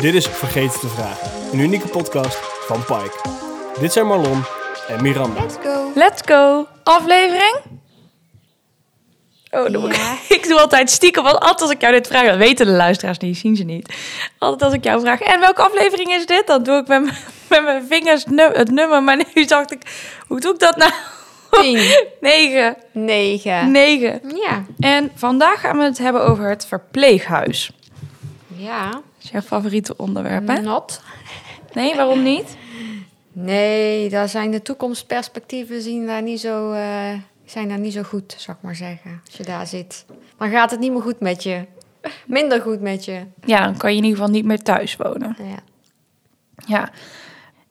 Dit is Vergeten te Vragen, een unieke podcast van Pike. Dit zijn Marlon en Miranda. Let's go. Let's go. Aflevering? Oh, dan Ja. ik, ik doe altijd stiekem, want altijd als ik jou dit vraag, dat weten de luisteraars niet, zien ze niet. Altijd als ik jou vraag, en welke aflevering is dit? Dan doe ik met, met mijn vingers het nummer, maar nu dacht ik, hoe doe ik dat nou? 10, Negen. 9. Negen. Ja. En vandaag gaan we het hebben over het verpleeghuis. Ja. Is jouw favoriete onderwerp, hè? Not. Nee, waarom niet? Nee, daar zijn de toekomstperspectieven zien daar niet zo, eh, zijn daar niet zo goed, zou ik maar zeggen. Als je daar zit. Dan gaat het niet meer goed met je. Minder goed met je. Ja, dan kan je in ieder geval niet meer thuis wonen. Ja. Ja.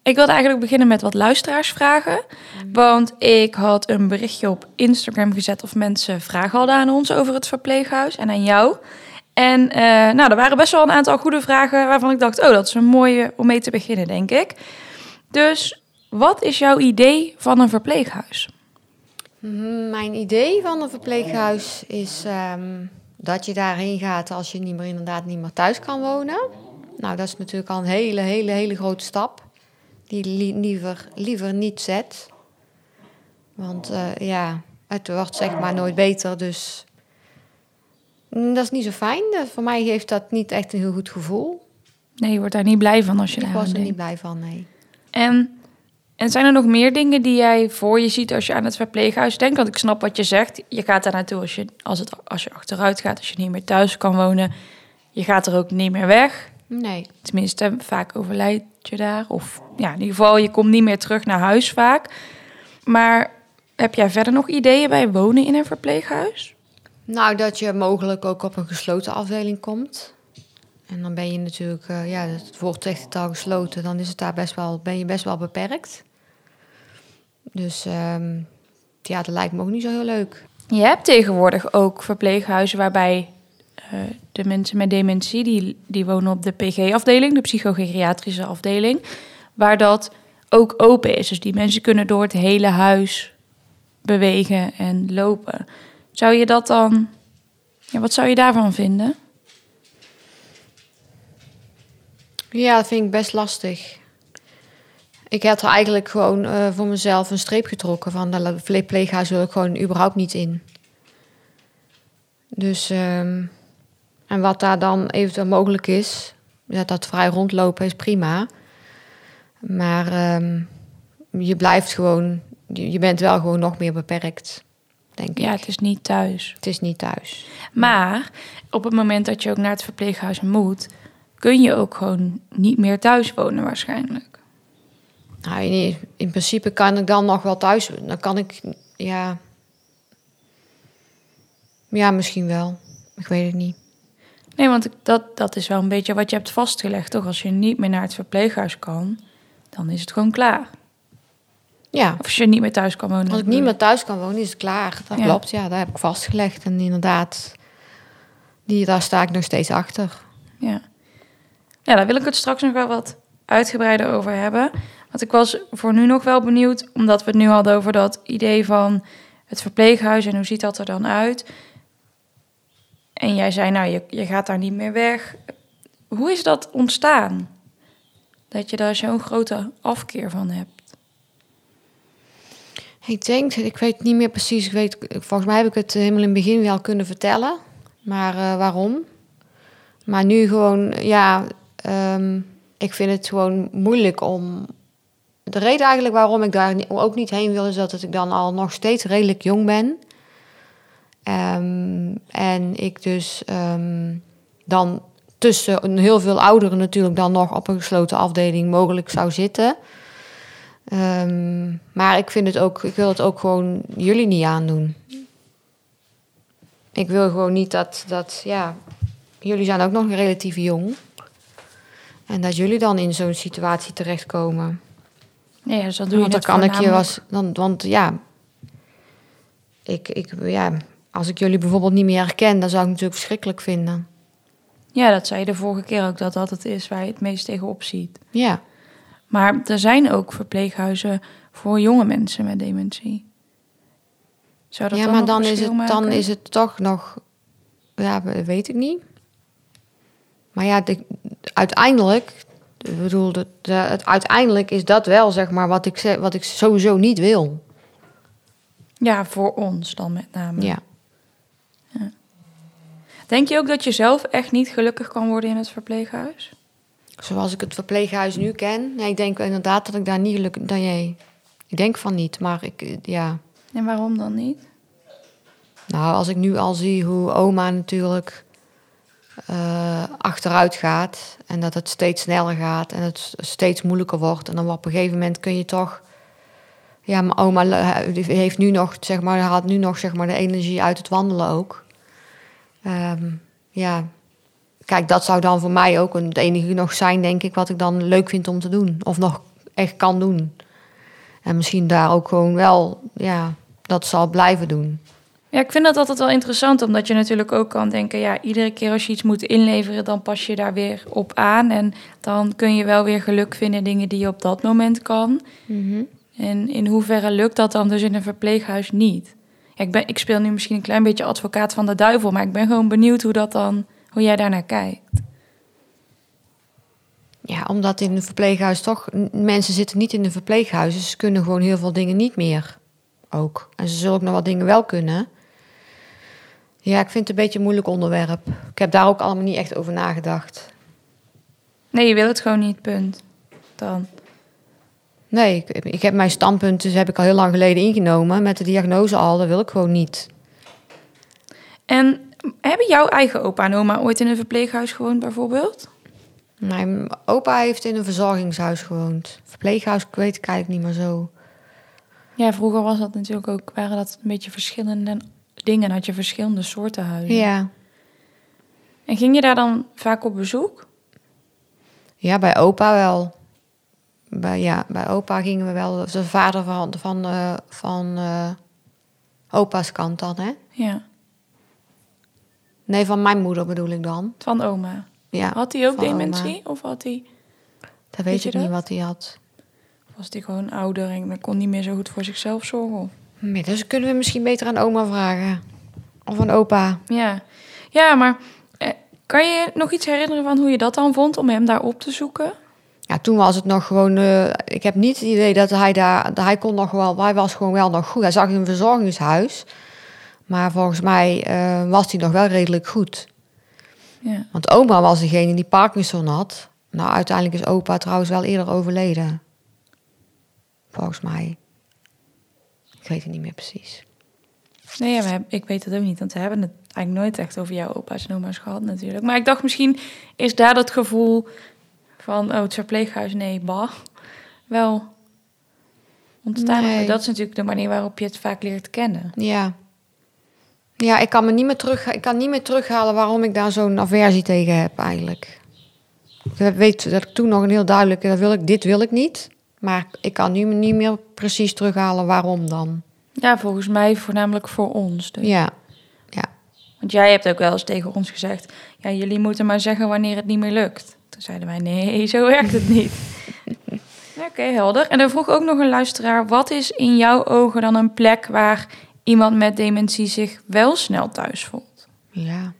Ik wilde eigenlijk beginnen met wat luisteraarsvragen. Want ik had een berichtje op Instagram gezet of mensen vragen hadden aan ons over het verpleeghuis en aan jou. En eh, nou, er waren best wel een aantal goede vragen waarvan ik dacht, oh, dat is een mooie om mee te beginnen, denk ik. Dus wat is jouw idee van een verpleeghuis? Mm, Mijn idee van een verpleeghuis is ehm, dat je daarheen gaat als je niet meer, inderdaad niet meer thuis kan wonen. Nou, dat is natuurlijk al een hele, hele, hele grote stap. Die li- liever, liever niet zet. Want eh, ja, het wordt zeg maar nooit beter, dus dat is niet zo fijn. Eh, Voor mij geeft dat niet echt een heel goed gevoel. Nee, je wordt daar niet blij van als je Ik daar was er denkt. niet blij van, nee. En, en zijn er nog meer dingen die jij voor je ziet als je aan het verpleeghuis denkt? Want ik snap wat je zegt. Je gaat daar naartoe als je, als, het, als je achteruit gaat, als je niet meer thuis kan wonen. Je gaat er ook niet meer weg. Nee. Tenminste, vaak overlijd je daar. Of ja, in ieder geval, je komt niet meer terug naar huis vaak. Maar heb jij verder nog ideeën bij wonen in een verpleeghuis? Nou, dat je mogelijk ook op een gesloten afdeling komt. En dan ben je natuurlijk, eh, ja, het woord zegt het al gesloten, dan is het daar best wel, ben je best wel beperkt. Dus ehm, ja, dat lijkt me ook niet zo heel leuk. Je hebt tegenwoordig ook verpleeghuizen waarbij eh, de mensen met dementie, die, die wonen op de PG-afdeling, de psychogeriatrische afdeling, waar dat ook open is. Dus die mensen kunnen door het hele huis bewegen en lopen. Zou je dat dan, ja, wat zou je daarvan vinden? Ja, dat vind ik best lastig. Ik had er eigenlijk gewoon eh, voor mezelf een streep getrokken van dat verpleeghuis wil ik gewoon überhaupt niet in. Dus, ehm, en wat daar dan eventueel mogelijk is, ja, dat vrij rondlopen is prima. Maar ehm, je blijft gewoon, je bent wel gewoon nog meer beperkt, denk Ja, ik. het is niet thuis. Het is niet thuis. Maar op het moment dat je ook naar het verpleeghuis moet, kun je ook gewoon niet meer thuis wonen waarschijnlijk. Nou, in, in principe kan ik dan nog wel thuis. Dan kan ik, ja. Ja, misschien wel. Ik weet het niet. Nee, want dat, dat is wel een beetje wat je hebt vastgelegd, toch? Als je niet meer naar het verpleeghuis kan, dan is het gewoon klaar. Ja, Of als je niet meer thuis kan wonen. als ik niet meer thuis kan wonen, is het klaar. Dat Ja. klopt, ja, dat heb ik vastgelegd. En inderdaad, die, daar sta ik nog steeds achter. Ja. ja, daar wil ik het straks nog wel wat uitgebreider over hebben. Want ik was voor nu nog wel benieuwd, omdat we het nu hadden over dat idee van het verpleeghuis en hoe ziet dat er dan uit. En jij zei, nou, je, je gaat daar niet meer weg. Hoe is dat ontstaan? Dat je daar zo'n grote afkeer van hebt. Ik denk, ik weet niet meer precies. Ik weet, volgens mij heb ik het helemaal in het begin wel kunnen vertellen. Maar eh, waarom? Maar nu gewoon, ja, ehm, ik vind het gewoon moeilijk om. De reden eigenlijk waarom ik daar ook niet heen wil, is dat ik dan al nog steeds redelijk jong ben. Ehm, en ik dus ehm, dan tussen heel veel ouderen natuurlijk dan nog op een gesloten afdeling mogelijk zou zitten. Ehm, maar ik vind het ook, ik wil het ook gewoon jullie niet aandoen. Ik wil gewoon niet dat, dat ja, jullie zijn ook nog relatief jong. En dat jullie dan in zo'n situatie terechtkomen. Nee, dus dan doe je want dan kan ik je was, dan, want ja, ik, ik, ja, als ik jullie bijvoorbeeld niet meer herken, dan zou ik het natuurlijk verschrikkelijk vinden. Ja, dat zei je de vorige keer ook, dat dat het is waar je het meest tegenop ziet. Ja, Maar er zijn ook verpleeghuizen voor jonge mensen met dementie. Zou dat ja maar dan is, het, dan is het toch nog, ja, weet ik niet. Maar ja, de, uiteindelijk, ik bedoel, de, de- het, uiteindelijk is dat wel zeg maar wat ik, wat ik sowieso niet wil. Ja, voor ons dan met name. Ja. Denk je ook dat je zelf echt niet gelukkig kan worden in het verpleeghuis? Zoals ik het verpleeghuis nu ken. Nee, ik denk inderdaad dat ik daar niet gelukkig... Dan jij. Ik denk van niet, maar ik, eh, ja... En waarom dan niet? Nou, als ik nu al zie hoe oma natuurlijk eh, achteruit gaat en dat het steeds sneller gaat en het steeds moeilijker wordt. En dan op een gegeven moment kun je toch. Ja, mijn oma heeft nu nog, zeg maar, haalt nu nog zeg maar, de energie uit het wandelen ook. Ehm, ja, kijk, dat zou dan voor mij ook het enige nog zijn, denk ik, wat ik dan leuk vind om te doen. Of nog echt kan doen. En misschien daar ook gewoon wel, ja, dat zal blijven doen. Ja, ik vind dat altijd wel interessant, omdat je natuurlijk ook kan denken, ja, iedere keer als je iets moet inleveren, dan pas je daar weer op aan. En dan kun je wel weer geluk vinden in dingen die je op dat moment kan. En in hoeverre lukt dat dan dus in een verpleeghuis niet? Ja, ik, ben, ik speel nu misschien een klein beetje advocaat van de duivel, maar ik ben gewoon benieuwd hoe dat dan, hoe jij daarnaar kijkt. Ja, omdat in een verpleeghuis toch... Mensen zitten niet in een verpleeghuis, dus ze kunnen gewoon heel veel dingen niet meer. Ook. En ze zullen ook nog wat dingen wel kunnen. Ja, ik vind het een beetje een moeilijk onderwerp. Ik heb daar ook allemaal niet echt over nagedacht. Nee, je wil het gewoon niet, punt. Dan. Nee, ik, ik heb mijn standpunt, dus heb ik al heel lang geleden ingenomen. Met de diagnose al, dat wil ik gewoon niet. En hebben jouw eigen opa en oma ooit in een verpleeghuis gewoond, bijvoorbeeld? Mijn opa heeft in een verzorgingshuis gewoond. Verpleeghuis, ik weet ik eigenlijk niet meer zo. Ja, vroeger was dat natuurlijk ook, waren dat een beetje verschillende dingen. Had je verschillende soorten huizen. Ja. En ging je daar dan vaak op bezoek? Ja, bij opa wel. Bij, ja, bij opa gingen we wel. De vader van, van, eh, van eh, opa's kant dan, hè? Ja, Nee, van mijn moeder bedoel ik dan. van oma. Ja, Had hij ook van oma. dementie? Of had hij, Dat Weet weet je ik niet wat hij had. of was hij gewoon ouder en kon niet meer zo goed voor zichzelf zorgen? Nee, dus kunnen we misschien beter aan oma vragen. Of aan opa. Ja, ja maar eh, kan je nog iets herinneren van hoe je dat dan vond om hem daar op te zoeken? Ja, toen was het nog gewoon... eh, ik heb niet het idee dat hij daar... Dat hij kon nog wel... Hij was gewoon wel nog goed. Hij zag in een verzorgingshuis. Maar volgens mij eh, was hij nog wel redelijk goed. Ja. Want oma was degene die Parkinson had. Nou, uiteindelijk is opa trouwens wel eerder overleden. Volgens mij. Ik weet het niet meer precies. Nee, ja, we hebben- ik weet het ook niet, want we hebben het eigenlijk nooit echt over jouw opa's en oma's gehad natuurlijk. Maar ik dacht misschien is daar dat gevoel van, oh, het verpleeghuis, nee, bah, wel ontstaan. Nee. Dat is natuurlijk de manier waarop je het vaak leert kennen. Ja. Ja, ik kan me niet meer, terug, ik kan niet meer terughalen waarom ik daar zo'n aversie tegen heb eigenlijk. Ik weet dat ik toen nog een heel duidelijke, dat wil ik, dit wil ik niet. Maar ik kan nu niet meer precies terughalen waarom dan. Ja, volgens mij voornamelijk voor ons. Dus. Ja, ja. Want jij hebt ook wel eens tegen ons gezegd, ja, jullie moeten maar zeggen wanneer het niet meer lukt. Toen zeiden wij, nee, zo werkt het niet. Oké, helder. En dan vroeg ook nog een luisteraar, wat is in jouw ogen dan een plek waar iemand met dementie zich wel snel thuis voelt? Ja.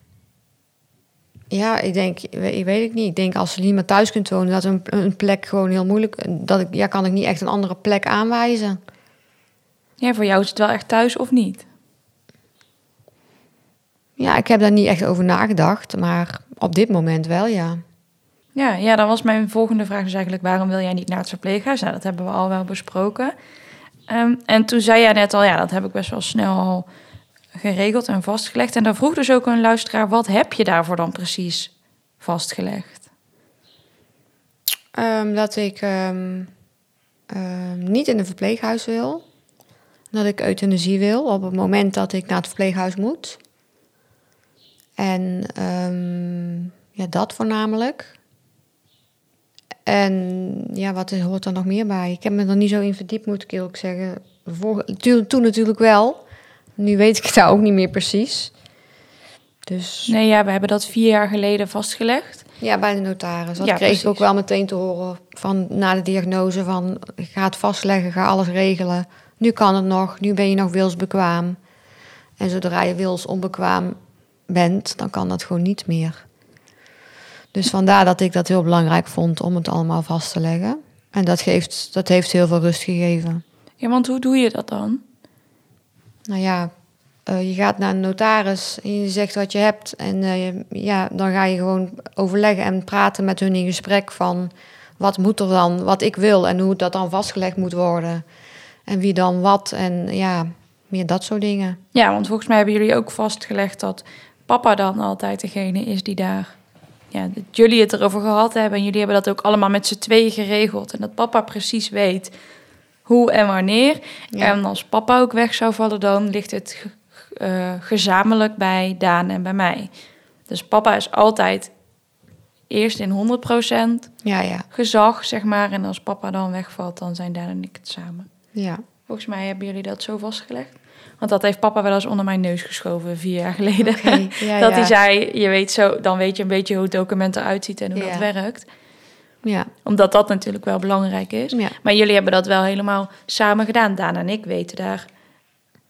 Ja, ik denk, ik weet ik niet. Ik denk als je niet meer thuis kunt wonen, dat een, een plek gewoon heel moeilijk. Dat ik, ja, kan ik niet echt een andere plek aanwijzen. Ja, voor jou is het wel echt thuis of niet? Ja, ik heb daar niet echt over nagedacht, maar op dit moment wel, ja. Ja, ja, dan was mijn volgende vraag dus eigenlijk... waarom wil jij niet naar het verpleeghuis? Nou, dat hebben we al wel besproken. Ehm, en toen zei jij net al... ja, dat heb ik best wel snel geregeld en vastgelegd. En dan vroeg dus ook een luisteraar... wat heb je daarvoor dan precies vastgelegd? Ehm, dat ik ehm, niet in een verpleeghuis wil. Dat ik euthanasie wil op het moment dat ik naar het verpleeghuis moet. En ja, dat voornamelijk. En ja, wat hoort er nog meer bij? Ik heb me er niet zo in verdiept, moet ik eerlijk zeggen. Toen natuurlijk wel. Nu weet ik het daar ook niet meer precies. Dus Nee, ja, we hebben dat vier jaar geleden vastgelegd. ja, bij de notaris. Dat Ja, kreeg ik ook wel meteen te horen van na de diagnose van ga het vastleggen, ga alles regelen. Nu kan het nog, nu ben je nog wilsbekwaam. En zodra je wils onbekwaam bent, dan kan dat gewoon niet meer. Dus vandaar dat ik dat heel belangrijk vond om het allemaal vast te leggen. En dat, geeft, dat heeft heel veel rust gegeven. Ja, want hoe doe je dat dan? Nou ja, eh, je gaat naar een notaris en je zegt wat je hebt. En eh, je- ja, dan ga je gewoon overleggen en praten met hun in gesprek van wat moet er dan, wat ik wil en hoe dat dan vastgelegd moet worden. En wie dan wat en ja, meer dat soort dingen. Ja, want volgens mij hebben jullie ook vastgelegd dat papa dan altijd degene is die daar... Ja, dat jullie het erover gehad hebben en jullie hebben dat ook allemaal met z'n tweeën geregeld. En dat papa precies weet hoe en wanneer. Ja. En als papa ook weg zou vallen, dan ligt het eh, gezamenlijk bij Daan en bij mij. Dus papa is altijd eerst in 100% Ja, ja, gezag, zeg maar. En als papa dan wegvalt, dan zijn Daan en ik het samen. ja. Volgens mij hebben jullie dat zo vastgelegd. Want dat heeft papa wel eens onder mijn neus geschoven vier jaar geleden. Ja, dat ja. hij zei, je weet zo, dan weet je een beetje hoe het document eruit ziet en hoe Ja. dat werkt. Ja, Omdat dat natuurlijk wel belangrijk is. ja. Maar jullie hebben dat wel helemaal samen gedaan. Daan en ik weten daar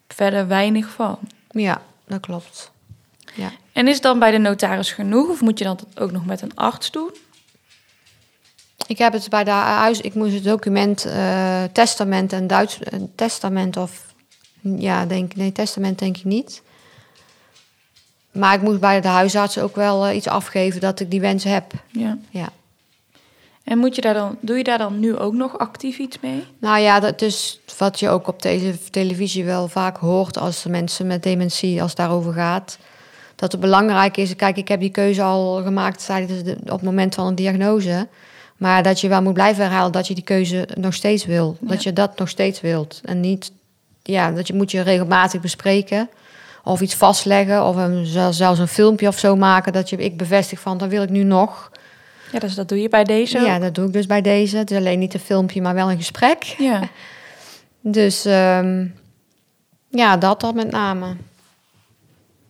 verder weinig van. ja, dat klopt. Ja. En is het dan bij de notaris genoeg? Of moet je dat ook nog met een arts doen? Ik heb het bij de huis, ik moest het document, eh, testament en Duits, eh, testament of, ja, denk, nee, testament denk ik niet. Maar ik moest bij de huisarts ook wel eh, iets afgeven dat ik die wens heb. Ja. Ja. En moet je daar dan, doe je daar dan nu ook nog actief iets mee? Nou ja, dat is wat je ook op tele- televisie wel vaak hoort als mensen met dementie, als het daarover gaat. Dat het belangrijk is, kijk, ik heb die keuze al gemaakt tijdens de, op het moment van een diagnose. Maar dat je wel moet blijven herhalen dat je die keuze nog steeds wil. Dat je dat nog steeds wilt. En niet, ja, dat je moet je regelmatig bespreken. Of iets vastleggen. Of een, zel- zelfs een filmpje of zo maken. Dat je, ik bevestig van, dat wil ik nu nog. Ja, dus dat doe je bij deze Ja, dat doe ik dus bij deze. Het is alleen niet een filmpje, maar wel een gesprek. Ja. Dus ehm, ja, dat dan met name.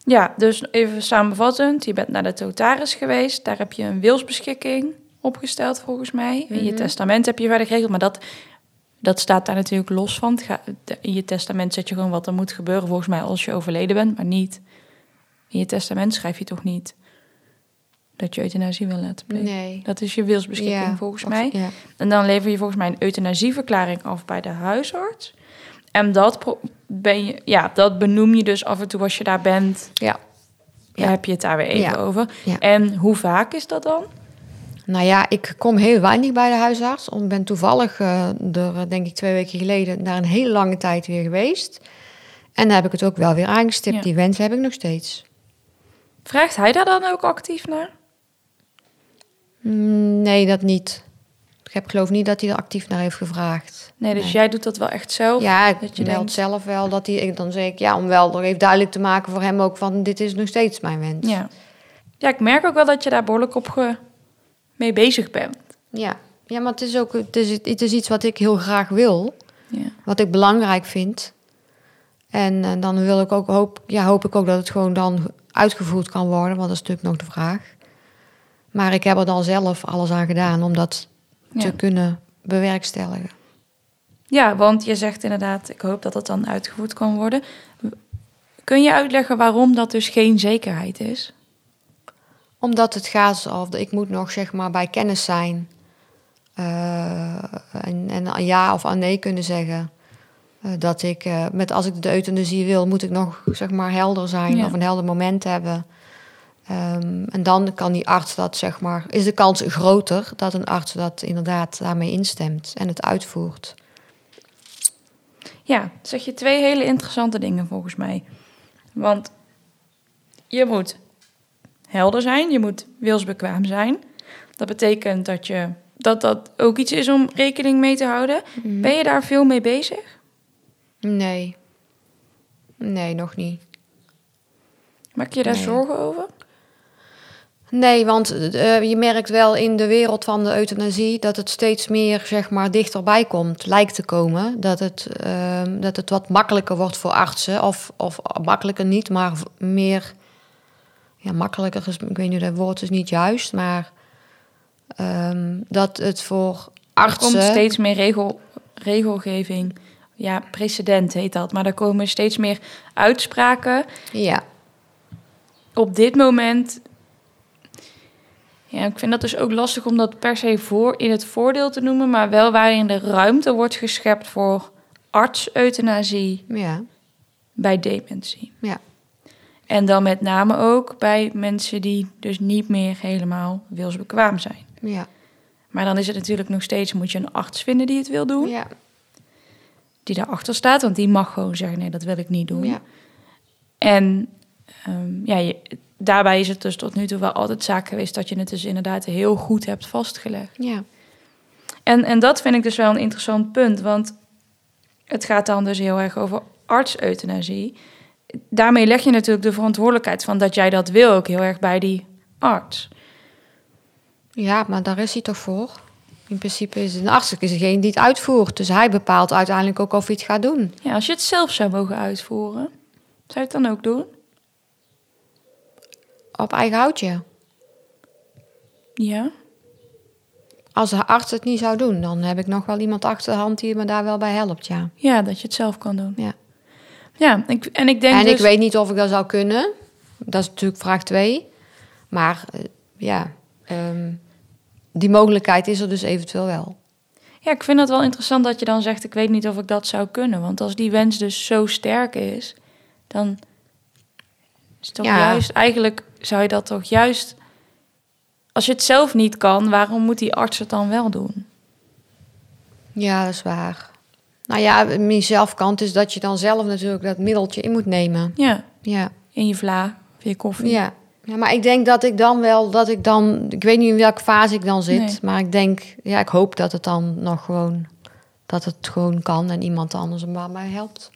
Ja, dus even samenvattend. Je bent naar de notaris geweest. Daar heb je een wilsbeschikking opgesteld volgens mij. In je Mhm. testament heb je verder geregeld. Maar dat, dat staat daar natuurlijk los van. In je testament zet je gewoon wat er moet gebeuren volgens mij als je overleden bent. Maar niet. In je testament schrijf je toch niet dat je euthanasie wil laten plegen. Nee. Dat is je wilsbeschikking Ja, volgens of- mij. Ja. En dan lever je volgens mij een euthanasieverklaring af bij de huisarts. En dat, ben je, ja, dat benoem je dus af en toe als je daar bent. Ja. Ja. heb je het daar weer even over. Ja. En hoe vaak is dat dan? Nou ja, ik kom heel weinig bij de huisarts. Ik ben toevallig eh, er, eh, denk ik, twee weken geleden... daar een hele lange tijd weer geweest. En dan heb ik het ook wel weer aangestipt. Ja. Die wens heb ik nog steeds. Vraagt hij daar dan ook actief naar? Mm, nee, dat niet. Ik heb geloof niet dat hij er actief naar heeft gevraagd. Nee, dus Nee. jij doet dat wel echt zelf? Ja, ik dat je meld denkt- zelf wel dat hij... Dan zeg ik, ja, om wel nog even duidelijk te maken voor hem ook... van dit is nog steeds mijn wens. Ja. Ja, ik merk ook wel dat je daar behoorlijk op ge... mee bezig bent. Ja, ja maar het is ook het is, het is iets wat ik heel graag wil. Ja. Wat ik belangrijk vind. En, eh, dan wil ik ook hoop, ja, hoop ik ook dat het gewoon dan uitgevoerd kan worden. Want dat is natuurlijk nog de vraag. Maar ik heb er dan zelf alles aan gedaan om dat Ja. te kunnen bewerkstelligen. ja, want je zegt inderdaad, ik hoop dat het dan uitgevoerd kan worden. Kun je uitleggen waarom dat dus geen zekerheid is? Omdat het gaat, of ik moet nog zeg maar bij kennis zijn. eh, en, en ja of een nee kunnen zeggen. Eh, dat ik, eh, met als ik de euthanasie wil, moet ik nog zeg maar helder zijn Ja. of een helder moment hebben. Ehm, en dan kan die arts dat zeg maar, is de kans groter dat een arts dat inderdaad daarmee instemt en het uitvoert. Ja, zeg je twee hele interessante dingen volgens mij. Want je moet helder zijn, je moet wilsbekwaam zijn. Dat betekent dat je dat dat ook iets is om rekening mee te houden. Ben je daar veel mee bezig? Nee. Nee, nog niet. Maak je daar Nee. zorgen over? Nee, want eh, je merkt wel in de wereld van de euthanasie dat het steeds meer zeg maar, dichterbij komt, lijkt te komen. Dat het, ehm, dat het wat makkelijker wordt voor artsen. Of, of makkelijker niet, maar meer. Ja, makkelijker is, ik weet niet, dat woord is niet juist, maar ehm, dat het voor Er artsen. komt steeds meer regel, regelgeving. Ja, precedent heet dat. Maar er komen steeds meer uitspraken. Ja, Op dit moment Ja, ik vind dat dus ook lastig om dat per se voor in het voordeel te noemen, maar wel waarin de ruimte wordt geschept voor arts-euthanasie Ja, bij dementie. ja. En dan met name ook bij mensen die dus niet meer helemaal wilsbekwaam zijn. Ja, Maar dan is het natuurlijk nog steeds, moet je een arts vinden die het wil doen, ja, die daarachter staat, want die mag gewoon zeggen, nee, dat wil ik niet doen. ja. En ehm, ja, je- daarbij is het dus tot nu toe wel altijd zaak geweest dat je het dus inderdaad heel goed hebt vastgelegd. ja. En, en dat vind ik dus wel een interessant punt, want het gaat dan dus heel erg over arts-euthanasie. Daarmee leg je natuurlijk de verantwoordelijkheid van dat jij dat wil ook heel erg bij die arts. Ja, maar daar is hij toch voor? In principe is een arts is degene die het uitvoert. Dus hij bepaalt uiteindelijk ook of hij het gaat doen. Ja, als je het zelf zou mogen uitvoeren, zou je het dan ook doen? Op eigen houtje. Ja. Als de arts het niet zou doen, dan heb ik nog wel iemand achter de hand die me daar wel bij helpt, ja. Ja, dat je het zelf kan doen. ja. Ja, ik, en ik denk en dus... ik weet niet of ik dat zou kunnen. Dat is natuurlijk vraag twee. Maar eh, ja, ehm, die mogelijkheid is er dus eventueel wel. Ja, ik vind het wel interessant dat je dan zegt: ik weet niet of ik dat zou kunnen. Want als die wens dus zo sterk is, dan is het toch Ja. juist, eigenlijk zou je dat toch juist, als je het zelf niet kan, waarom moet die arts het dan wel doen? Ja, dat is waar. Nou ja, mijn zelfkant is dat je dan zelf natuurlijk dat middeltje in moet nemen. Ja, Ja, in je vla, of je koffie. ja. ja maar ik denk dat ik dan wel, dat ik dan, ik weet niet in welke fase ik dan zit, Nee. maar ik denk, ja, ik hoop dat het dan nog gewoon, dat het gewoon kan en iemand anders er bij helpt.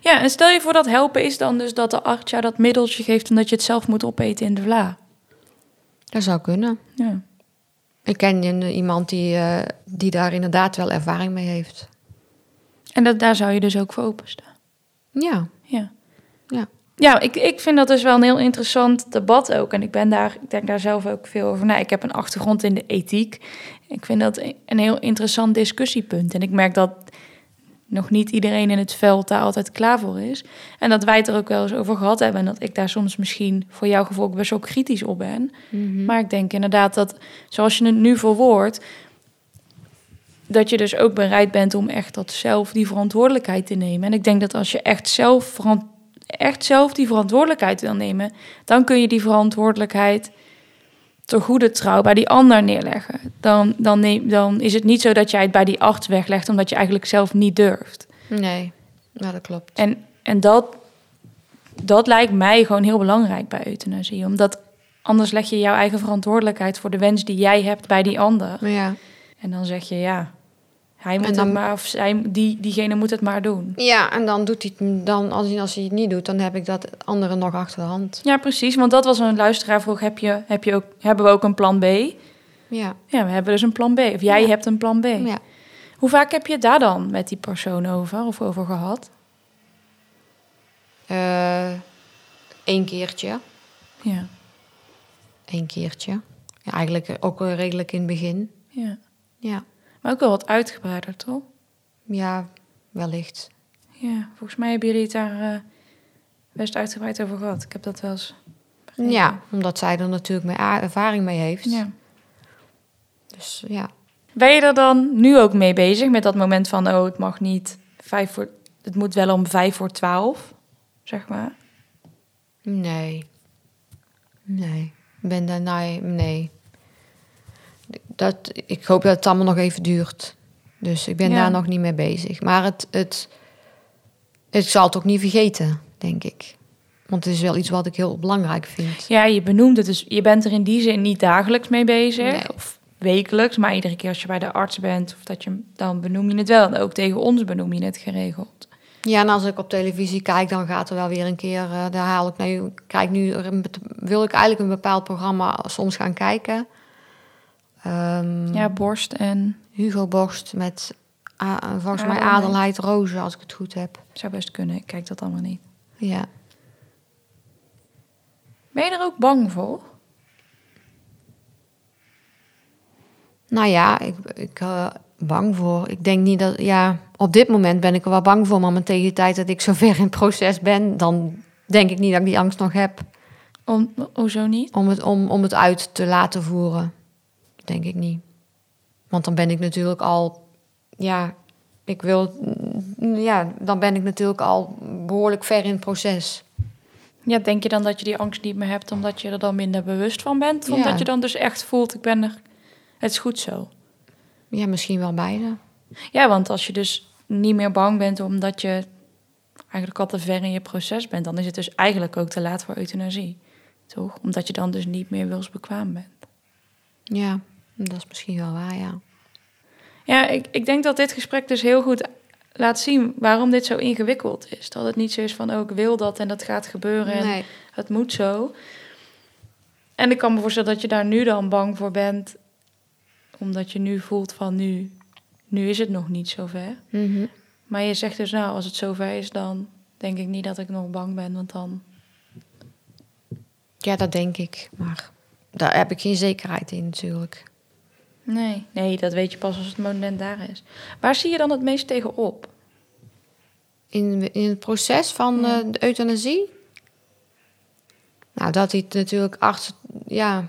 Ja, en stel je voor dat helpen is dan dus dat de arts jou dat middeltje geeft en dat je het zelf moet opeten in de vla. Dat zou kunnen. Ja. Ik ken iemand die, eh, die daar inderdaad wel ervaring mee heeft. En dat, daar zou je dus ook voor openstaan. Ja, Ja. ja. Ja, ik, ik vind dat dus wel een heel interessant debat ook. En ik ben daar, ik denk daar zelf ook veel over na. Ik heb een achtergrond in de ethiek. Ik vind dat een heel interessant discussiepunt. En ik merk dat nog niet iedereen in het veld daar altijd klaar voor is. En dat wij het er ook wel eens over gehad hebben. En dat ik daar soms misschien voor jouw gevoel best wel kritisch op ben. Maar ik denk inderdaad dat, zoals je het nu verwoordt... dat je dus ook bereid bent om echt dat zelf die verantwoordelijkheid te nemen. En ik denk dat als je echt zelf, echt zelf die verantwoordelijkheid wil nemen... dan kun je die verantwoordelijkheid te goede trouw bij die ander neerleggen. Dan, dan, neem, dan is het niet zo dat jij het bij die arts weglegt... omdat je eigenlijk zelf niet durft. Nee, ja, dat klopt. En, en dat, dat lijkt mij gewoon heel belangrijk bij euthanasie. Omdat anders leg je jouw eigen verantwoordelijkheid voor de wens die jij hebt bij die ander. Ja. En dan zeg je ja, hij moet En dan- het maar, of zij, die, diegene moet het maar doen. ja, en dan doet hij het, dan, als, hij, als hij het niet doet, dan heb ik dat andere nog achter de hand. Ja, precies. Want dat was een luisteraar vroeg, heb je, heb je ook, hebben we ook een plan B? Ja, Ja, we hebben dus een plan B. Of jij Ja. hebt een plan B. ja. Hoe vaak heb je het daar dan met die persoon over of over gehad? Eén keertje. Ja, Eén keertje. Ja, eigenlijk ook wel redelijk in het begin. ja. Ja, Maar ook wel wat uitgebreider, toch? ja wellicht. Ja, volgens mij hebben jullie het daar eh, best uitgebreid over gehad. Ik heb dat wel eens. begrepen. Ja, omdat zij er natuurlijk mee a- ervaring mee heeft. ja. Dus ja. Ben je er dan nu ook mee bezig met dat moment van, oh, het mag niet vijf voor, het moet wel om vijf voor twaalf, zeg maar? Nee. Nee. Ik Ben daar, nee, nee. Dat, ik hoop dat het allemaal nog even duurt. Dus ik ben Ja. daar nog niet mee bezig. Maar het, het, ik zal het ook niet vergeten, denk ik. Want het is wel iets wat ik heel belangrijk vind. Ja, je benoemt het dus. Je bent er in die zin niet dagelijks mee bezig. Nee. Of wekelijks, maar iedere keer als je bij de arts bent, of dat je, dan benoem je het wel. En ook tegen ons benoem je het geregeld. Ja, en als ik op televisie kijk, dan gaat er wel weer een keer... eh, daar haal ik nu... Kijk, nu wil ik eigenlijk een bepaald programma soms gaan kijken. Ehm, Ja, borst en Hugo Borst met volgens mij Adelheid. Rozen, als ik het goed heb. zou best kunnen. Ik kijk dat allemaal niet. Ja. Ben je er ook bang voor? Nou ja, ik, ik eh, bang voor. Ik denk niet dat, ja, op dit moment ben ik er wel bang voor, maar tegen de tijd dat ik zover in het proces ben, dan denk ik niet dat ik die angst nog heb. Om, hoezo niet? Om het, om, om het uit te laten voeren. Denk ik niet. Want dan ben ik natuurlijk al, ja, ik wil, ja, dan ben ik natuurlijk al behoorlijk ver in het proces. Ja, denk je dan dat je die angst niet meer hebt omdat je er dan minder bewust van bent? Omdat Ja. je dan dus echt voelt, ik ben er, het is goed zo. Ja, misschien wel beide. Ja, want als je dus niet meer bang bent omdat je eigenlijk al te ver in je proces bent, dan is het dus eigenlijk ook te laat voor euthanasie. Toch? Omdat je dan dus niet meer wilsbekwaam bent. Ja, dat is misschien wel waar, ja. Ja, ik, ik denk dat dit gesprek dus heel goed laat zien waarom dit zo ingewikkeld is. Dat het niet zo is van, oh, ik wil dat en dat gaat gebeuren en het moet zo. En ik kan me voorstellen dat je daar nu dan bang voor bent, omdat je nu voelt van, nu, nu is het nog niet zover. Mhm. Maar je zegt dus, nou, als het zover is, dan denk ik niet dat ik nog bang ben, want dan... Ja, dat denk ik. Maar daar heb ik geen zekerheid in natuurlijk. Nee, nee, dat weet je pas als het moment daar is. Waar zie je dan het meest tegen op? In, in het proces van Ja. eh, de euthanasie? Nou, dat hij het natuurlijk arts, ja,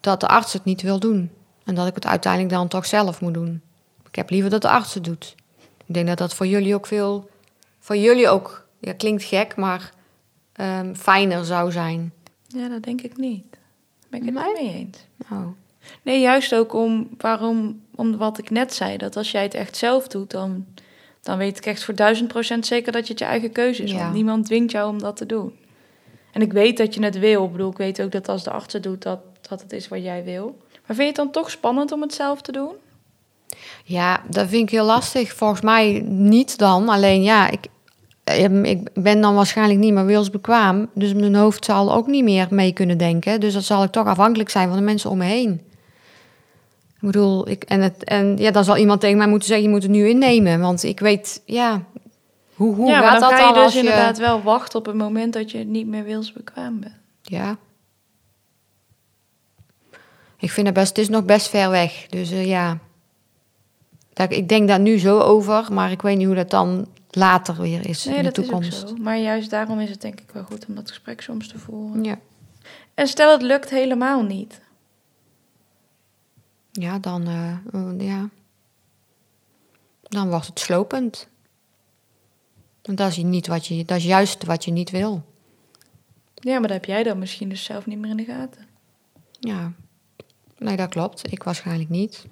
dat de arts het niet wil doen. En dat ik het uiteindelijk dan toch zelf moet doen. Ik heb liever dat de arts het doet. Ik denk dat dat voor jullie ook veel, voor jullie ook, ja, klinkt gek, maar ehm, fijner zou zijn. Ja, dat denk ik niet. Ben ik het Nee? niet mee eens. Oh. Nee, juist ook om, waarom, om wat ik net zei. Dat als jij het echt zelf doet, dan, dan weet ik echt voor duizend procent zeker dat je het je eigen keuze is. Ja. Want niemand dwingt jou om dat te doen. En ik weet dat je het wil. Ik bedoel, ik weet ook dat als de arts het doet, dat, dat het is wat jij wil. Maar vind je het dan toch spannend om het zelf te doen? Ja, dat vind ik heel lastig. Volgens mij niet dan. Alleen ja, ik, ehm, ik ben dan waarschijnlijk niet meer wilsbekwaam. Dus mijn hoofd zal ook niet meer mee kunnen denken. Dus dat zal ik toch afhankelijk zijn van de mensen om me heen. Ik bedoel, ik, en, het, en ja, dan zal iemand tegen mij moeten zeggen: je moet het nu innemen. Want ik weet, ja, hoe, hoe ja, gaat dan dat ga je dan dus als je... inderdaad wel wachten op het moment dat je niet meer wilsbekwaam bent. Ja. Ik vind het best, het is nog best ver weg. Dus eh, ja. Dat, ik denk daar nu zo over, maar ik weet niet hoe dat dan later weer is Nee, in de dat is ook toekomst. zo. Maar juist daarom is het denk ik wel goed om dat gesprek soms te voeren. Ja. En stel het lukt helemaal niet. Ja, dan, eh, ja. dan wordt het slopend. Want dat is, niet wat je, dat is juist wat je niet wil. Ja, maar dat heb jij dan misschien dus zelf niet meer in de gaten. Ja, nee, dat klopt. Ik waarschijnlijk niet.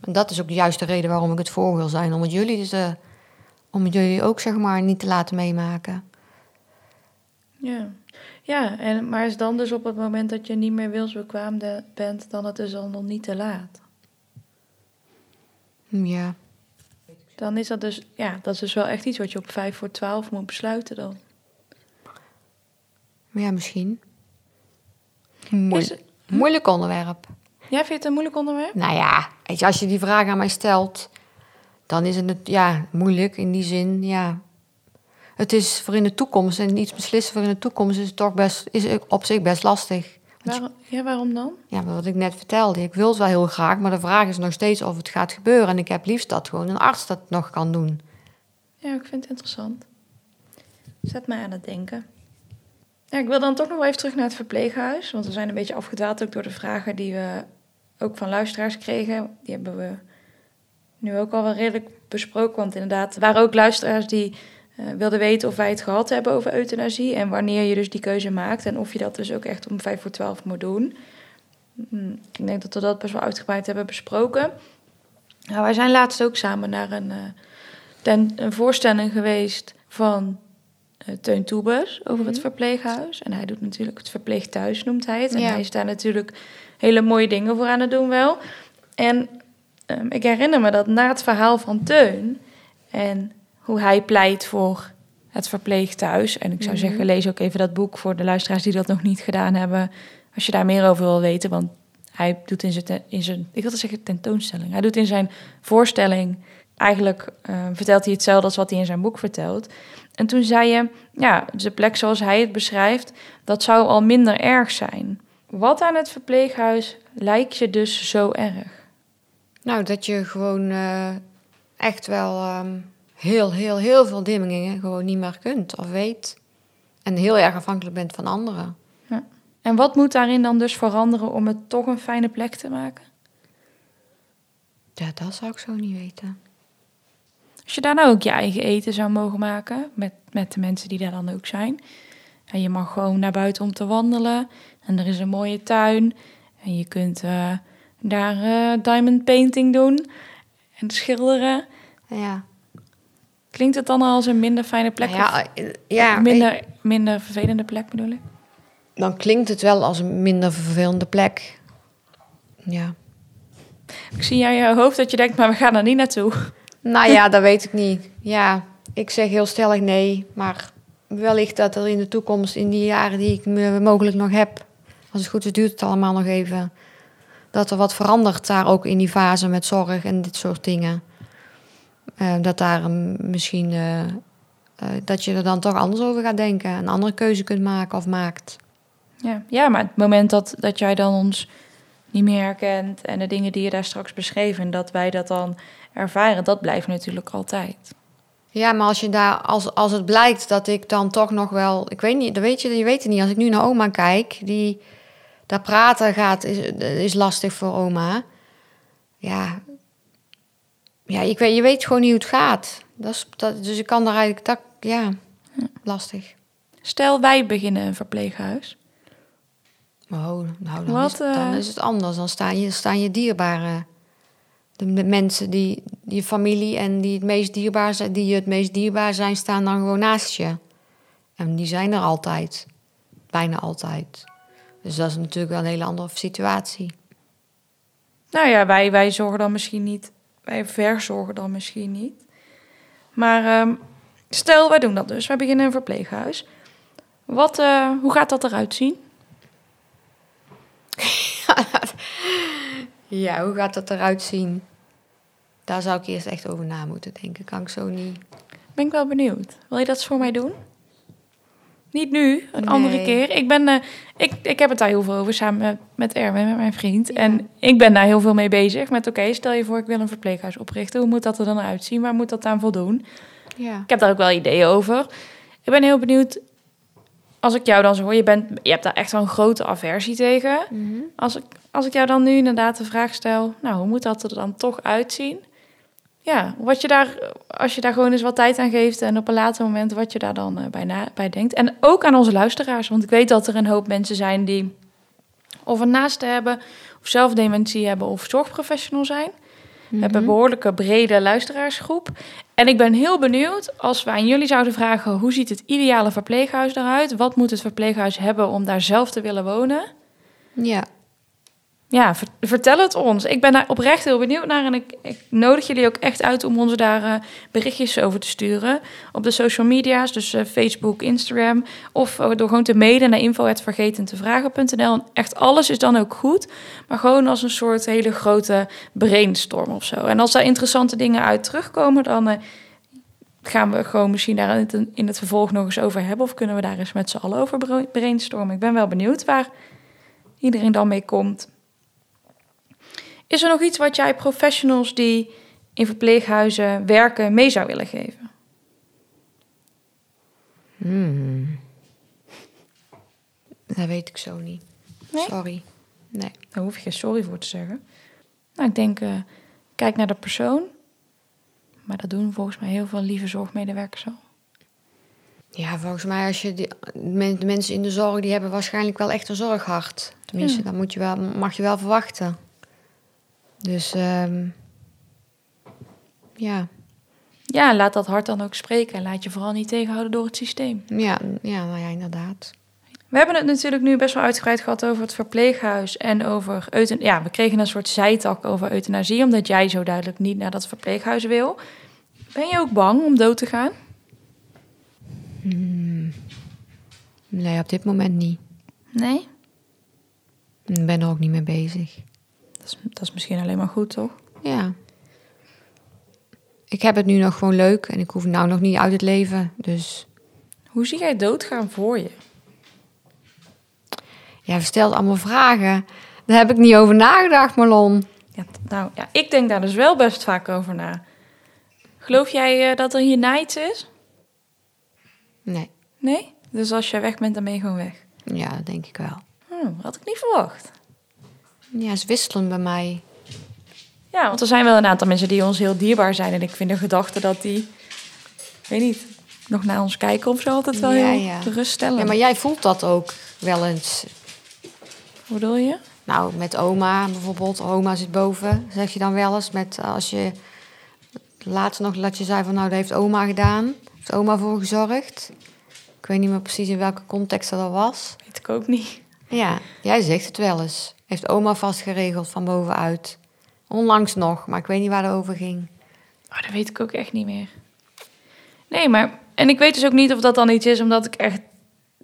En dat is ook de juiste reden waarom ik het voor wil zijn. Om het jullie, dus, om het jullie ook zeg maar niet te laten meemaken. Ja, ja en, maar is dan dus op het moment dat je niet meer wilsbekwaam bent, dan het dus al nog niet te laat. Hm, Ja, Dan is dat dus, ja, dat is dus wel echt iets wat je op 5 voor 12 moet besluiten dan. ja misschien. Moe- Is het- Moeilijk onderwerp. Ja, vind je het een moeilijk onderwerp? Nou ja, als je die vraag aan mij stelt, dan is het ja, moeilijk in die zin. Ja. Het is voor in de toekomst en iets beslissen voor in de toekomst is toch best, is op zich best lastig. Ja, waarom dan? Ja, wat ik net vertelde, ik wil het wel heel graag, maar de vraag is nog steeds of het gaat gebeuren. En ik heb liefst dat gewoon een arts dat nog kan doen. Ja, ik vind het interessant. Zet mij aan het denken. Ja, ik wil dan toch nog wel even terug naar het verpleeghuis. Want we zijn een beetje afgedwaald ook door de vragen die we ook van luisteraars kregen. Die hebben we nu ook al wel redelijk besproken. Want inderdaad, er waren ook luisteraars die eh, wilden weten of wij het gehad hebben over euthanasie. En wanneer je dus die keuze maakt. En of je dat dus ook echt om vijf voor twaalf moet doen. Hm, Ik denk dat we dat best wel uitgebreid hebben besproken. Nou, wij zijn laatst ook samen naar een... eh, ten, een voorstelling geweest van eh, Teun Toebers over het Mhm. verpleeghuis. En hij doet natuurlijk het verpleegthuis, noemt hij het. En Ja. hij is daar natuurlijk hele mooie dingen voor aan het doen wel. En ehm, ik herinner me dat na het verhaal van Teun... en hoe hij pleit voor het verpleeghuis... en ik zou Mhm. zeggen, lees ook even dat boek voor de luisteraars die dat nog niet gedaan hebben... als je daar meer over wil weten, want hij doet in zijn, te- in zijn ik wilde zeggen tentoonstelling... hij doet in zijn voorstelling eigenlijk eh, vertelt hij hetzelfde als wat hij in zijn boek vertelt. En toen zei je, ja, de plek zoals hij het beschrijft, dat zou al minder erg zijn. Wat aan het verpleeghuis lijkt je dus zo erg? Nou, dat je gewoon eh, echt wel ehm, heel, heel, heel veel dingen gewoon niet meer kunt of weet. En heel erg afhankelijk bent van anderen. Ja. En wat moet daarin dan dus veranderen om het toch een fijne plek te maken? Ja, dat zou ik zo niet weten. Als je daar nou ook je eigen eten zou mogen maken, met, met de mensen die daar dan ook zijn. En je mag gewoon naar buiten om te wandelen. En er is een mooie tuin. En je kunt eh, daar eh, diamond painting doen. En schilderen. Ja, Klinkt het dan al als een minder fijne plek? Nou ja, eh, ja minder, minder vervelende plek bedoel ik? dan klinkt het wel als een minder vervelende plek. Ja. Ik zie aan je hoofd dat je denkt, maar we gaan er niet naartoe. Nou ja, dat weet ik niet. Ja, ik zeg heel stellig nee. Maar wellicht dat er in de toekomst, in die jaren die ik me- mogelijk nog heb, als het goed is, duurt het allemaal nog even. Dat er wat verandert daar ook in die fase met zorg en dit soort dingen. Eh, dat daar misschien eh, eh, dat je er dan toch anders over gaat denken, een andere keuze kunt maken of maakt. Ja, ja maar het moment dat, dat jij dan ons niet meer herkent en de dingen die je daar straks beschreef en dat wij dat dan ervaren, dat blijft natuurlijk altijd. Ja, maar als je daar, als, als het blijkt dat ik dan toch nog wel, ik weet niet, dat weet je, je weet het niet. Als ik nu naar oma kijk, die daar praten gaat, is, is lastig voor oma. Ja, ja, ik weet, je weet gewoon niet hoe het gaat. Dat is, dat, dus ik kan daar eigenlijk, dat, ja, lastig. Stel, wij beginnen een verpleeghuis. Oh, nou, dan, Wat, is, dan eh? is het anders. Dan staan je, staan je dierbare, de, de mensen die, je familie en die het meest dierbaar zijn, die je het meest dierbaar zijn, staan dan gewoon naast je. En die zijn er altijd. Bijna altijd. Dus dat is natuurlijk wel een hele andere situatie. Nou ja, wij, wij zorgen dan misschien niet, wij verzorgen dan misschien niet. Maar ehm, stel, wij doen dat dus. Wij beginnen een verpleeghuis. Wat, eh, hoe gaat dat eruit zien? Ja, hoe gaat dat eruit zien? Daar zou ik eerst echt over na moeten denken. Kan ik zo niet. Ben ik wel benieuwd. Wil je dat voor mij doen? Niet nu, een andere keer. Ik, ben, eh, ik, ik heb het daar heel veel over samen met, met Erwin, met mijn vriend. Ja. En ik ben daar heel veel mee bezig. Met oké, stel je voor ik wil een verpleeghuis oprichten. Hoe moet dat er dan uitzien? Waar moet dat aan voldoen? Ja. Ik heb daar ook wel ideeën over. Ik ben heel benieuwd. Als ik jou dan zo hoor, je, bent, je hebt daar echt wel een grote aversie tegen. Mhm. Als ik, als ik jou dan nu inderdaad de vraag stel, nou, hoe moet dat er dan toch uitzien? Ja, wat je daar, als je daar gewoon eens wat tijd aan geeft en op een later moment wat je daar dan eh, bij, na, bij denkt. En ook aan onze luisteraars, want ik weet dat er een hoop mensen zijn die of een naaste hebben, of zelf dementie hebben, of zorgprofessional zijn. We hebben een behoorlijke brede luisteraarsgroep. En ik ben heel benieuwd als we aan jullie zouden vragen: hoe ziet het ideale verpleeghuis eruit? Wat moet het verpleeghuis hebben om daar zelf te willen wonen? Ja. Ja, ver- vertel het ons. Ik ben daar oprecht heel benieuwd naar. En ik, ik nodig jullie ook echt uit om ons daar eh, berichtjes over te sturen. Op de social media's, dus eh, Facebook, Instagram. Of eh, door gewoon te mailen naar info.vergetentevragen.nl. En Echt alles is dan ook goed. Maar gewoon als een soort hele grote brainstorm of zo. En als daar interessante dingen uit terugkomen, dan gaan we gewoon misschien daar in het, in het vervolg nog eens over hebben. Of kunnen we daar eens met z'n allen over bra- brainstormen. Ik ben wel benieuwd waar iedereen dan mee komt. Is er nog iets wat jij professionals die in verpleeghuizen werken mee zou willen geven? Hmm. Dat weet ik zo niet. Nee? Sorry. Nee. Daar hoef je geen sorry voor te zeggen. Nou, ik denk, eh, kijk naar de persoon. Maar dat doen volgens mij heel veel lieve zorgmedewerkers al. Ja, volgens mij als je die, de mensen in de zorg, die hebben waarschijnlijk wel echt een zorghart. Tenminste, Ja. dat moet je wel, mag je wel verwachten. Dus ehm, ja. Ja, laat dat hart dan ook spreken. En laat je vooral niet tegenhouden door het systeem. Ja, ja, nou ja, inderdaad. We hebben het natuurlijk nu best wel uitgebreid gehad over het verpleeghuis en over euthanasie. Ja, we kregen een soort zijtak over euthanasie, omdat jij zo duidelijk niet naar dat verpleeghuis wil. Ben je ook bang om dood te gaan? Nee, op dit moment niet. Nee? Ik ben er ook niet mee bezig. Dat is, dat is misschien alleen maar goed, toch? Ja. Ik heb het nu nog gewoon leuk en ik hoef nou nog niet uit het leven. Dus Hoe zie jij doodgaan voor je? ja, je stelt allemaal vragen. Daar heb ik niet over nagedacht, Marlon. Ja, nou, ja, ik denk daar dus wel best vaak over na. Geloof jij eh, dat er hier na iets is? Nee. Nee? Dus als jij weg bent, dan ben je gewoon weg. Ja, dat denk ik wel. Hm, had ik niet verwacht. Ja, ze wisselen bij mij. Ja, want er zijn wel een aantal mensen die ons heel dierbaar zijn. En ik vind de gedachte dat die, weet niet, nog naar ons kijken of zo altijd wel Ja, heel ja. geruststellend. Ja, maar jij voelt dat ook wel eens. Hoe bedoel je? Nou, met oma bijvoorbeeld. Oma zit boven, zeg je dan wel eens. Met, eh, als je laatst nog dat je zei van nou, dat heeft oma gedaan. Heeft oma voor gezorgd. Ik weet niet meer precies in welke context dat was. Weet ik ook niet. Ja, jij zegt het wel eens. Heeft oma vast geregeld van bovenuit. Onlangs nog, maar ik weet niet waar het over ging. Oh, dat weet ik ook echt niet meer. Nee, maar... En ik weet dus ook niet of dat dan iets is, omdat ik echt,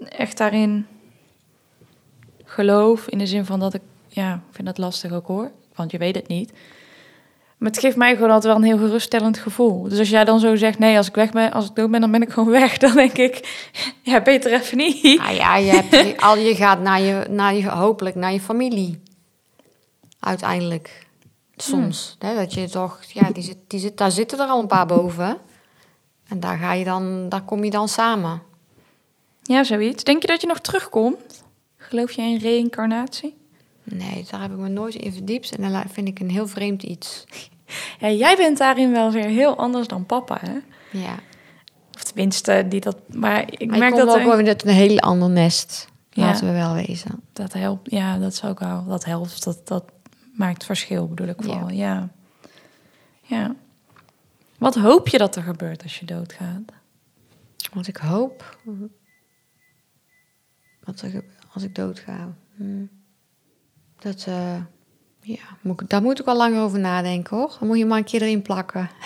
echt daarin geloof. In de zin van dat ik... Ja, ik vind dat lastig ook hoor. Want je weet het niet. Maar het geeft mij gewoon altijd wel een heel geruststellend gevoel. Dus als jij dan zo zegt, nee, als ik weg ben, als ik dood ben, dan ben ik gewoon weg. Dan denk ik, ja, beter even niet. Nou ja, je, hebt, al, je gaat naar je, naar je, hopelijk naar je familie. Uiteindelijk. Soms. Hè, dat je toch, ja, die zit, die zit, daar zitten er al een paar boven. En daar, ga je dan, daar kom je dan samen. Ja, zoiets. Denk je dat je nog terugkomt? Geloof je in reïncarnatie? Nee, daar heb ik me nooit in verdiept. En dat vind ik een heel vreemd iets. Ja, jij bent daarin wel weer heel anders dan papa, hè? Ja. Of tenminste, die dat... Maar ik Maar merk dat ook er- wel uit een heel ander nest. Ja. Laten we wel wezen. Dat helpt, ja, dat zou ik wel. Dat helpt, dat, dat maakt verschil, bedoel ik vooral. Ja. ja. Wat hoop je dat er gebeurt als je doodgaat? Wat ik hoop. Wat er, als ik doodga. Hmm. Dat, eh, ja, moet daar moet ik wel langer over nadenken hoor. Dan moet je maar een keer erin plakken.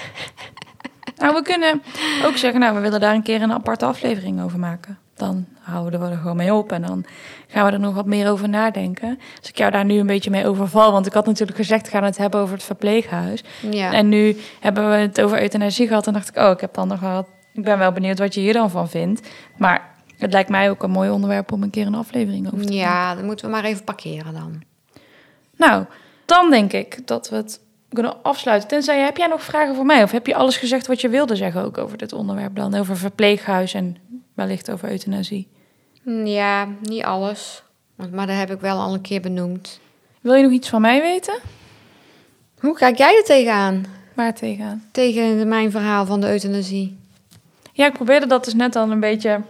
Nou, we kunnen ook zeggen, nou, we willen daar een keer een aparte aflevering over maken. Dan houden we er gewoon mee op en dan gaan we er nog wat meer over nadenken. Als ik jou daar nu een beetje mee overval, want ik had natuurlijk gezegd, we gaan het hebben over het verpleeghuis. Ja. En nu hebben we het over euthanasie gehad en dacht ik, oh, ik heb dan nog wel, ik ben wel benieuwd wat je hier dan van vindt. Maar het lijkt mij ook een mooi onderwerp om een keer een aflevering over te maken. ja, dan moeten we maar even parkeren dan. Nou, dan denk ik dat we het kunnen afsluiten. Tenzij, heb jij nog vragen voor mij? Of heb je alles gezegd wat je wilde zeggen ook over dit onderwerp dan? Over verpleeghuis en wellicht over euthanasie. Ja, niet alles. Maar dat heb ik wel al een keer benoemd. Wil je nog iets van mij weten? Hoe kijk jij er tegenaan? Waar tegenaan? Tegen mijn verhaal van de euthanasie. Ja, ik probeerde dat dus net al een beetje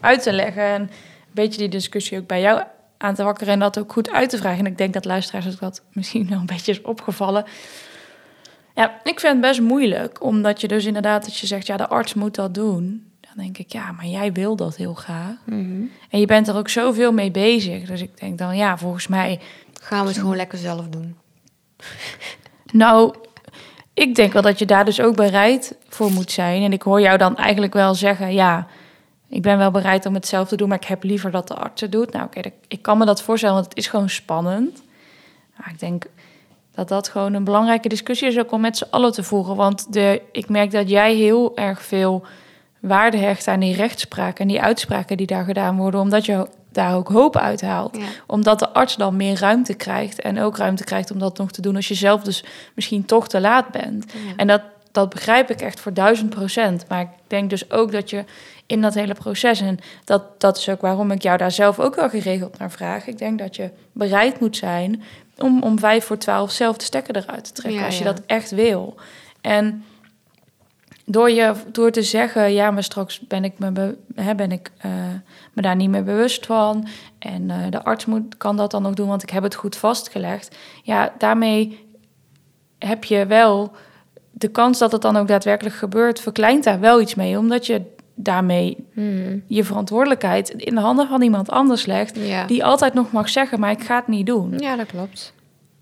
uit te leggen. En een beetje die discussie ook bij jou aan te wakkeren. En dat ook goed uit te vragen. En ik denk dat luisteraars ook dat misschien wel een beetje is opgevallen. Ja, ik vind het best moeilijk. Omdat je dus inderdaad, dat je zegt, ja, de arts moet dat doen. Dan denk ik, ja, maar jij wil dat heel graag. En je bent er ook zoveel mee bezig. Dus ik denk dan, ja, volgens mij Gaan we het gewoon lekker zelf doen. Nou, ik denk wel dat je daar dus ook bereid voor moet zijn. En ik hoor jou dan eigenlijk wel zeggen: ja, ik ben wel bereid om het zelf te doen, maar ik heb liever dat de arts het doet. Nou, oké, ik kan me dat voorstellen, want het is gewoon spannend. Maar ik denk dat dat gewoon een belangrijke discussie is ook om met z'n allen te voeren. Want de, ik merk dat jij heel erg veel waarde hecht aan die rechtspraak en die uitspraken die daar gedaan worden, omdat je daar ook hoop uit haalt Ja. omdat de arts dan meer ruimte krijgt. En ook ruimte krijgt om dat nog te doen als je zelf dus misschien toch te laat bent. En dat, dat begrijp ik echt voor duizend procent. Maar ik denk dus ook dat je in dat hele proces... en dat, dat is ook waarom ik jou daar zelf ook wel geregeld naar vraag... ik denk dat je bereid moet zijn om om vijf voor twaalf zelf de stekker eruit te trekken... Ja, als je ja. dat echt wil. En door, je, door te zeggen, ja, maar straks ben ik me, be- hè, ben ik, eh, me daar niet meer bewust van. En eh, de arts moet, kan dat dan nog doen, want ik heb het goed vastgelegd. Ja, daarmee heb je wel de kans dat het dan ook daadwerkelijk gebeurt, verkleint daar wel iets mee. Omdat je daarmee je verantwoordelijkheid in de handen van iemand anders legt. Ja. Die altijd nog mag zeggen, maar ik ga het niet doen. Ja, dat klopt.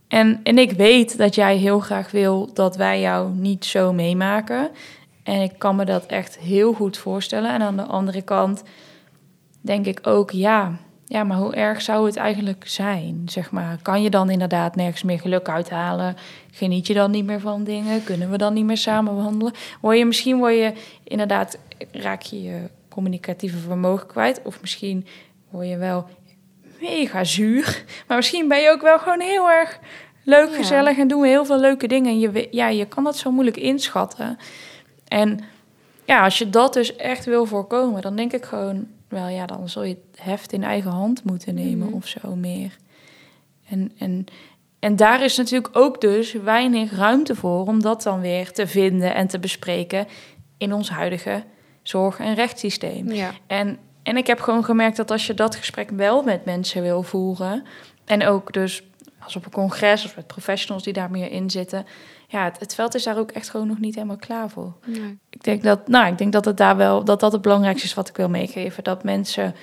En, en ik weet dat jij heel graag wil dat wij jou niet zo meemaken. En ik kan me dat echt heel goed voorstellen. En aan de andere kant denk ik ook, ja, ja, maar hoe erg zou het eigenlijk zijn? Zeg maar, kan je dan inderdaad nergens meer geluk uithalen? Geniet je dan niet meer van dingen? Kunnen we dan niet meer samen wandelen? Word je misschien word je inderdaad raak je je communicatieve vermogen kwijt, of misschien word je wel mega zuur, maar misschien ben je ook wel gewoon heel erg leuk, Ja. gezellig en doen we heel veel leuke dingen. En je, ja, je kan dat zo moeilijk inschatten. En ja, als je dat dus echt wil voorkomen, dan denk ik gewoon wel ja, dan zul je het heft in eigen hand moeten nemen Mhm. of zo meer. En, en, en daar is natuurlijk ook dus weinig ruimte voor om dat dan weer te vinden en te bespreken in ons huidige zorg- en rechtssysteem. Ja. En, en ik heb gewoon gemerkt dat als je dat gesprek wel met mensen wil voeren, en ook dus als op een congres of met professionals die daar meer in zitten, ja, het, het veld is daar ook echt gewoon nog niet helemaal klaar voor. Nee. Ik denk dat, nou, ik denk dat het daar wel, dat dat het belangrijkste is wat ik wil meegeven. Dat mensen,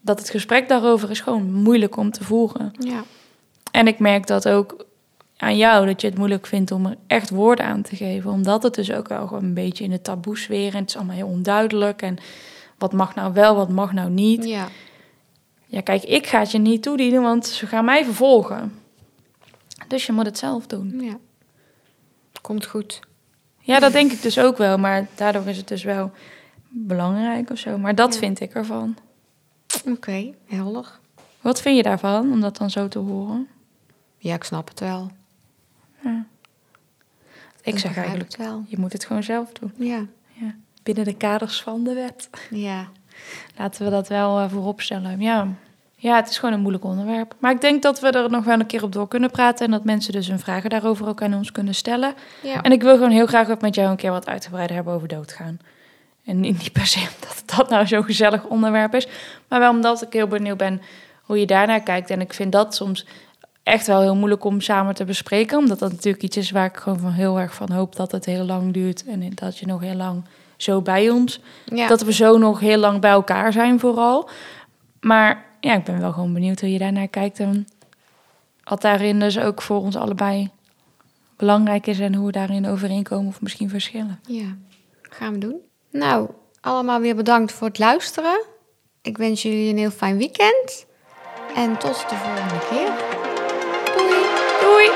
dat het gesprek daarover is gewoon moeilijk om te voeren. Ja. En ik merk dat ook aan jou, dat je het moeilijk vindt om er echt woorden aan te geven. Omdat het dus ook wel gewoon een beetje in de taboe sfeer en het is allemaal heel onduidelijk. En wat mag nou wel, wat mag nou niet. Ja. Ja, kijk, ik ga het je niet toedienen, want ze gaan mij vervolgen. Dus je moet het zelf doen. ja. Komt goed. Ja, dat denk ik dus ook wel, maar daardoor is het dus wel belangrijk of zo. Maar dat Ja. vind ik ervan. Oké, helder. Wat vind je daarvan, om dat dan zo te horen? Ja, ik snap het wel. Ik zeg eigenlijk, het wel. je moet het gewoon zelf doen. Ja. Ja. Binnen de kaders van de wet. Ja. Laten we dat wel eh, voorop stellen. Ja. Ja, het is gewoon een moeilijk onderwerp. Maar ik denk dat we er nog wel een keer op door kunnen praten... en dat mensen dus hun vragen daarover ook aan ons kunnen stellen. Ja. En ik wil gewoon heel graag ook met jou een keer wat uitgebreider hebben over doodgaan. En niet, per se omdat dat nou zo'n gezellig onderwerp is... maar wel omdat ik heel benieuwd ben hoe je daarnaar kijkt. En ik vind dat soms echt wel heel moeilijk om samen te bespreken... omdat dat natuurlijk iets is waar ik gewoon van heel erg van hoop... dat het heel lang duurt en dat je nog heel lang zo bij ons ja. dat we zo nog heel lang bij elkaar zijn vooral. Maar ja, ik ben wel gewoon benieuwd hoe je daarnaar kijkt. En wat daarin dus ook voor ons allebei belangrijk is en hoe we daarin overeenkomen of misschien verschillen. Ja, gaan we doen. Nou, allemaal weer bedankt voor het luisteren. Ik wens jullie een heel fijn weekend. En tot de volgende keer. Doei. Doei.